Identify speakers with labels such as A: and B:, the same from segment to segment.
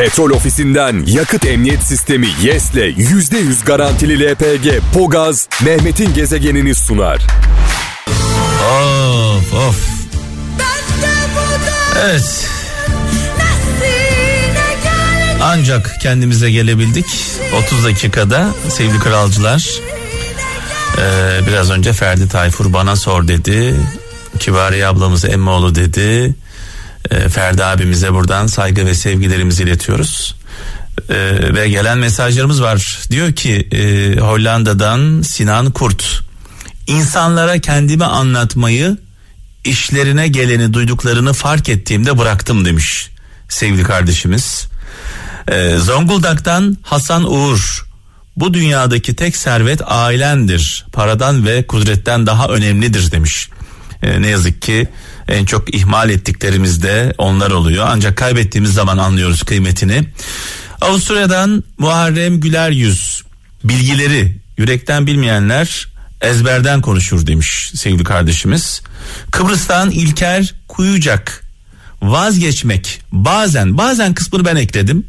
A: Petrol ofisinden yakıt emniyet sistemi YES'le %100 garantili LPG Pogaz Mehmet'in gezegenini sunar.
B: Of of. Evet. Ancak kendimize gelebildik 30 dakikada sevgili kralcılar. Ee, biraz önce Ferdi Tayfur bana sor dedi. Kibariye ablamız Emmoğlu dedi. Ee, Ferdi abimize buradan saygı ve sevgilerimizi iletiyoruz. Ee, ve gelen mesajlarımız var. Diyor ki e, Hollanda'dan Sinan Kurt. İnsanlara kendimi anlatmayı işlerine geleni duyduklarını fark ettiğimde bıraktım demiş sevgili kardeşimiz. Ee, Zonguldak'tan Hasan Uğur. Bu dünyadaki tek servet ailendir. Paradan ve kudretten daha önemlidir demiş. Ee, ne yazık ki en çok ihmal ettiklerimizde onlar oluyor. Ancak kaybettiğimiz zaman anlıyoruz kıymetini. Avusturya'dan Muharrem Güler Yüz. Bilgileri yürekten bilmeyenler ezberden konuşur demiş sevgili kardeşimiz. Kıbrıs'tan İlker Kuyucak. Vazgeçmek bazen bazen kısmını ben ekledim.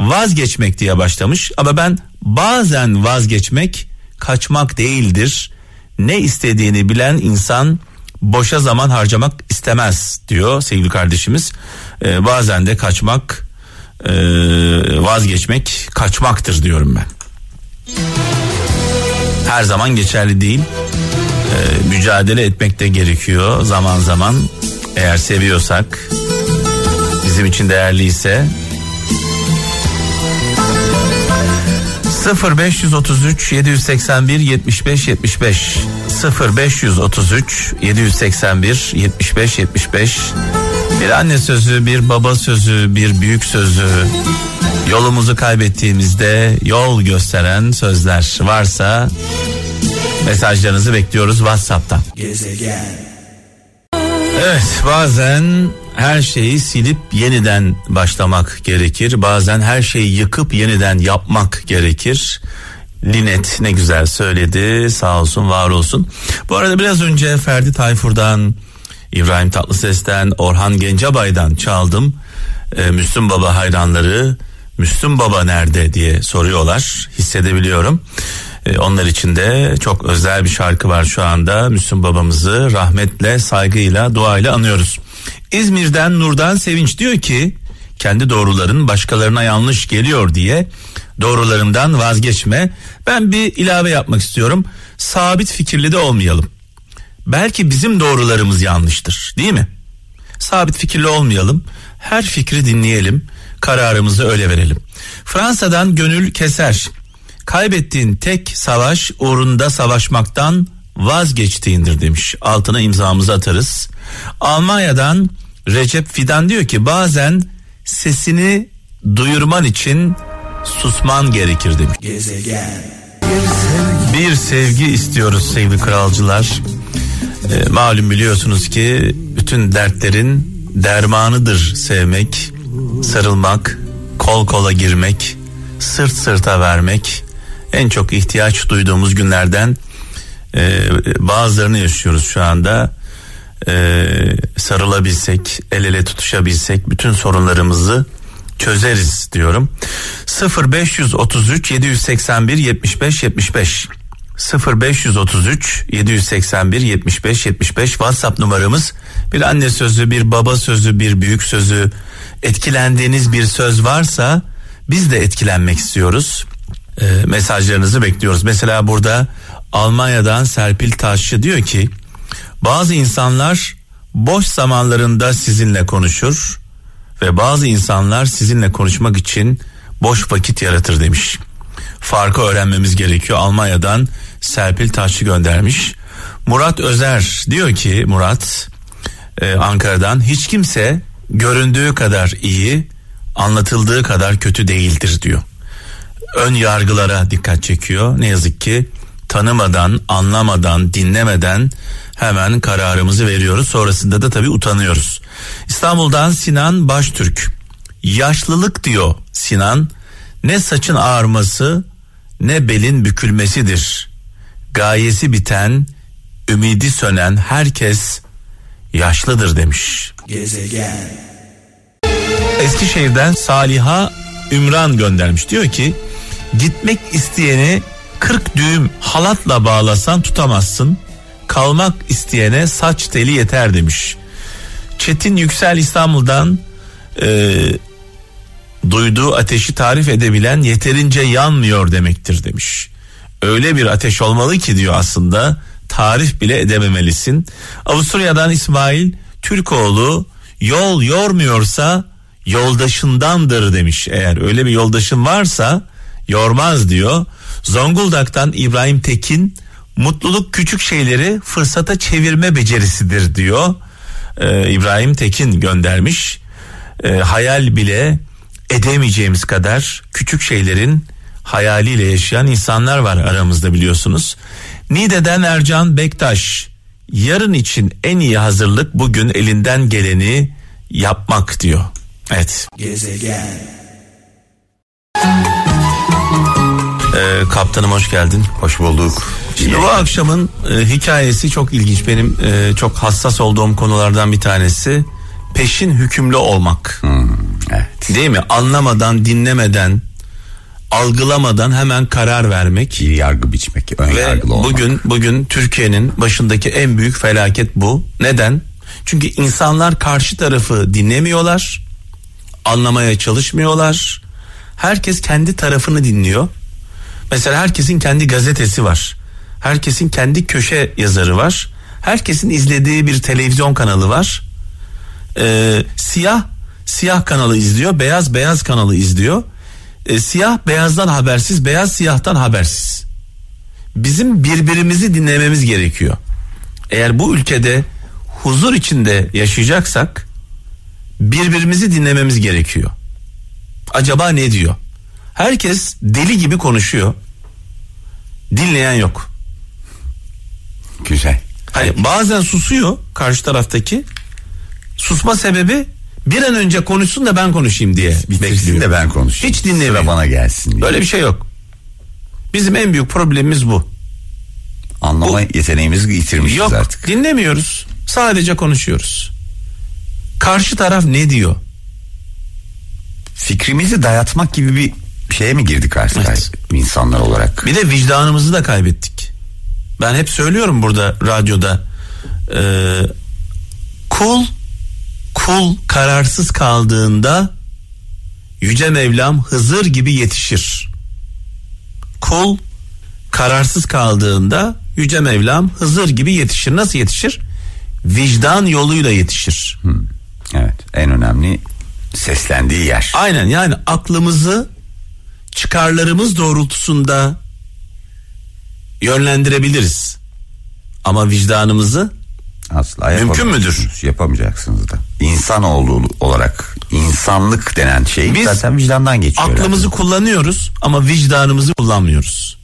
B: Vazgeçmek diye başlamış ama ben bazen vazgeçmek kaçmak değildir. Ne istediğini bilen insan boşa zaman harcamak istemez diyor sevgili kardeşimiz. Ee, bazen de kaçmak e, vazgeçmek kaçmaktır diyorum ben. Her zaman geçerli değil. Ee, mücadele etmek de gerekiyor zaman zaman. Eğer seviyorsak bizim için değerliyse 0533 781 75 75 0533 781 75 75 bir anne sözü, bir baba sözü, bir büyük sözü, yolumuzu kaybettiğimizde yol gösteren sözler varsa mesajlarınızı bekliyoruz WhatsApp'tan. Gezegen. Evet bazen her şeyi silip yeniden başlamak gerekir. Bazen her şeyi yıkıp yeniden yapmak gerekir. Linet ne güzel söyledi sağ olsun var olsun. Bu arada biraz önce Ferdi Tayfur'dan, İbrahim Tatlıses'ten, Orhan Gencebay'dan çaldım. Ee, Müslüm Baba hayranları Müslüm Baba nerede diye soruyorlar hissedebiliyorum. Ee, onlar için de çok özel bir şarkı var şu anda. Müslüm babamızı rahmetle, saygıyla, duayla anıyoruz. İzmir'den Nurdan Sevinç diyor ki kendi doğruların başkalarına yanlış geliyor diye doğrularından vazgeçme. Ben bir ilave yapmak istiyorum. Sabit fikirli de olmayalım. Belki bizim doğrularımız yanlıştır, değil mi? Sabit fikirli olmayalım. Her fikri dinleyelim. Kararımızı öyle verelim. Fransa'dan Gönül Keser kaybettiğin tek savaş uğrunda savaşmaktan vazgeçtiğindir demiş. Altına imzamızı atarız. Almanya'dan Recep Fidan diyor ki bazen sesini duyurman için susman gerekir demiş. Gezegen. Bir sevgi istiyoruz sevgili kralcılar. E, malum biliyorsunuz ki bütün dertlerin dermanıdır sevmek, sarılmak, kol kola girmek, sırt sırta vermek, en çok ihtiyaç duyduğumuz günlerden e, bazılarını yaşıyoruz şu anda. E, sarılabilsek, el ele tutuşabilsek bütün sorunlarımızı çözeriz diyorum. 0533 781 75 75 0533 781 75 75 WhatsApp numaramız. Bir anne sözü, bir baba sözü, bir büyük sözü, etkilendiğiniz bir söz varsa biz de etkilenmek istiyoruz e, mesajlarınızı bekliyoruz. Mesela burada Almanya'dan Serpil Taşçı diyor ki bazı insanlar boş zamanlarında sizinle konuşur ve bazı insanlar sizinle konuşmak için boş vakit yaratır demiş. Farkı öğrenmemiz gerekiyor. Almanya'dan Serpil Taşçı göndermiş. Murat Özer diyor ki Murat e, Ankara'dan hiç kimse göründüğü kadar iyi anlatıldığı kadar kötü değildir diyor ön yargılara dikkat çekiyor. Ne yazık ki tanımadan, anlamadan, dinlemeden hemen kararımızı veriyoruz. Sonrasında da tabii utanıyoruz. İstanbul'dan Sinan Baştürk. Yaşlılık diyor Sinan. Ne saçın ağarması ne belin bükülmesidir. Gayesi biten, ümidi sönen herkes yaşlıdır demiş. Gezegen. Eskişehir'den Saliha Ümran göndermiş. Diyor ki gitmek isteyeni 40 düğüm halatla bağlasan tutamazsın. Kalmak isteyene saç teli yeter demiş. Çetin Yüksel İstanbul'dan e, duyduğu ateşi tarif edebilen yeterince yanmıyor demektir demiş. Öyle bir ateş olmalı ki diyor aslında tarif bile edememelisin. Avusturya'dan İsmail Türkoğlu yol yormuyorsa yoldaşındandır demiş. Eğer öyle bir yoldaşın varsa yormaz diyor. Zonguldak'tan İbrahim Tekin mutluluk küçük şeyleri fırsata çevirme becerisidir diyor. Ee, İbrahim Tekin göndermiş. Ee, hayal bile edemeyeceğimiz kadar küçük şeylerin hayaliyle yaşayan insanlar var aramızda biliyorsunuz. Nide'den Ercan Bektaş yarın için en iyi hazırlık bugün elinden geleni yapmak diyor. Evet. Gezegen. Ee, kaptanım hoş geldin.
C: Hoş bulduk.
B: Şimdi bu akşamın e, hikayesi çok ilginç. Benim e, çok hassas olduğum konulardan bir tanesi peşin hükümlü olmak.
C: Hmm, evet.
B: Değil mi? Anlamadan, dinlemeden, algılamadan hemen karar vermek.
C: Bir yargı biçmek, ön
B: Ve
C: yargılı olmak.
B: bugün bugün Türkiye'nin başındaki en büyük felaket bu. Neden? Çünkü insanlar karşı tarafı dinlemiyorlar. Anlamaya çalışmıyorlar. Herkes kendi tarafını dinliyor. Mesela herkesin kendi gazetesi var. Herkesin kendi köşe yazarı var. Herkesin izlediği bir televizyon kanalı var. Ee, siyah siyah kanalı izliyor, beyaz beyaz kanalı izliyor. Ee, siyah beyazdan habersiz, beyaz siyahtan habersiz. Bizim birbirimizi dinlememiz gerekiyor. Eğer bu ülkede huzur içinde yaşayacaksak birbirimizi dinlememiz gerekiyor. Acaba ne diyor? Herkes deli gibi konuşuyor. Dinleyen yok.
C: Güzel.
B: Hani bazen susuyor karşı taraftaki. Susma sebebi bir an önce konuşsun da ben konuşayım diye
C: Bitirsin
B: bekliyor.
C: de ben konuşayım.
B: Hiç dinlemiyor.
C: Sıra bana gelsin diye.
B: Böyle bir şey yok. Bizim en büyük problemimiz bu.
C: Anlama yeteneğimizi yitirmişiz
B: Yok
C: artık.
B: dinlemiyoruz. Sadece konuşuyoruz. Karşı taraf ne diyor?
C: Fikrimizi dayatmak gibi bir şeye mi girdik artık
B: Evet.
C: insanlar olarak?
B: Bir de vicdanımızı da kaybettik. Ben hep söylüyorum burada radyoda. Ee, kul kul kararsız kaldığında yüce Mevlam Hızır gibi yetişir. Kul kararsız kaldığında yüce Mevlam Hızır gibi yetişir. Nasıl yetişir? Vicdan yoluyla yetişir.
C: Evet en önemli seslendiği yer.
B: Aynen yani aklımızı çıkarlarımız doğrultusunda yönlendirebiliriz. Ama vicdanımızı
C: Asla
B: Mümkün müdür?
C: Yapamayacaksınız da. İnsanoğlu olarak insanlık denen şey
B: Biz
C: zaten vicdandan geçiyor.
B: aklımızı
C: herhalde.
B: kullanıyoruz ama vicdanımızı kullanmıyoruz.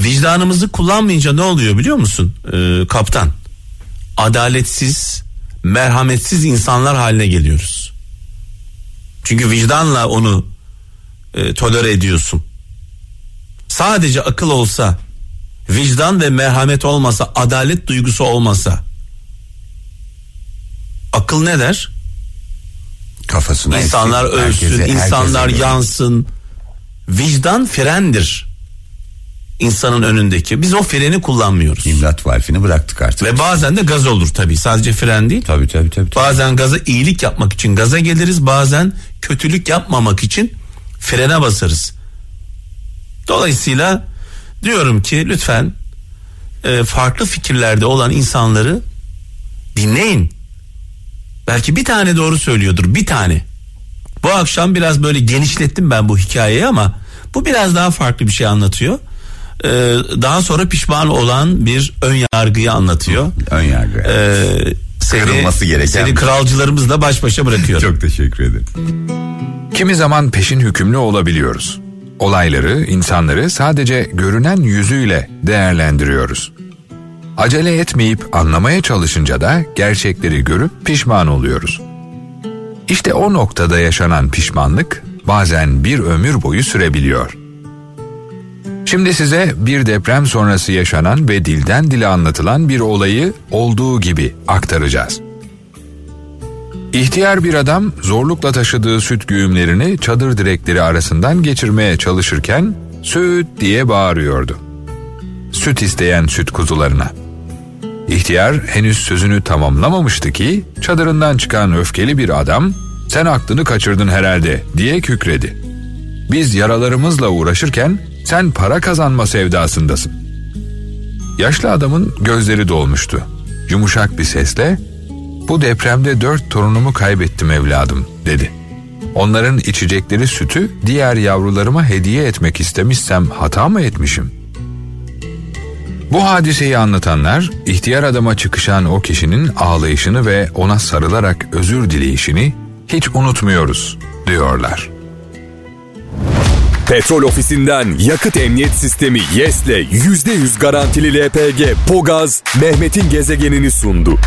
B: Vicdanımızı kullanmayınca ne oluyor biliyor musun ee, kaptan? Adaletsiz, merhametsiz insanlar haline geliyoruz. Çünkü vicdanla onu e, tolere ediyorsun. Sadece akıl olsa, vicdan ve merhamet olmasa, adalet duygusu olmasa akıl ne der?
C: Kafasına
B: İnsanlar
C: esip
B: ölsün,
C: herkese-
B: insanlar
C: herkese
B: yansın. Vicdan frendir. insanın önündeki. Biz o freni kullanmıyoruz.
C: İmdat valfini bıraktık artık.
B: Ve bazen de gaz olur tabii. Sadece fren değil.
C: Tabii tabii tabii. tabii.
B: Bazen gaza iyilik yapmak için gaza geliriz. Bazen kötülük yapmamak için frene basarız. Dolayısıyla diyorum ki lütfen e, farklı fikirlerde olan insanları dinleyin. Belki bir tane doğru söylüyordur bir tane. Bu akşam biraz böyle genişlettim ben bu hikayeyi ama bu biraz daha farklı bir şey anlatıyor. Ee, daha sonra pişman olan bir ön yargıyı anlatıyor.
C: Ön yargı.
B: Ee, seni,
C: Kırılması gereken
B: seni
C: şey.
B: kralcılarımızla baş başa bırakıyorum.
C: Çok teşekkür ederim.
D: Kimi zaman peşin hükümlü olabiliyoruz. Olayları, insanları sadece görünen yüzüyle değerlendiriyoruz. Acele etmeyip anlamaya çalışınca da gerçekleri görüp pişman oluyoruz. İşte o noktada yaşanan pişmanlık bazen bir ömür boyu sürebiliyor. Şimdi size bir deprem sonrası yaşanan ve dilden dile anlatılan bir olayı olduğu gibi aktaracağız. İhtiyar bir adam zorlukla taşıdığı süt güğümlerini çadır direkleri arasından geçirmeye çalışırken süt diye bağırıyordu. Süt isteyen süt kuzularına. İhtiyar henüz sözünü tamamlamamıştı ki çadırından çıkan öfkeli bir adam sen aklını kaçırdın herhalde diye kükredi. Biz yaralarımızla uğraşırken sen para kazanma sevdasındasın. Yaşlı adamın gözleri dolmuştu. Yumuşak bir sesle bu depremde dört torunumu kaybettim evladım dedi. Onların içecekleri sütü diğer yavrularıma hediye etmek istemişsem hata mı etmişim? Bu hadiseyi anlatanlar ihtiyar adama çıkışan o kişinin ağlayışını ve ona sarılarak özür dileyişini hiç unutmuyoruz diyorlar.
A: Petrol ofisinden yakıt emniyet sistemi YES'le %100 garantili LPG Pogaz Mehmet'in gezegenini sundu.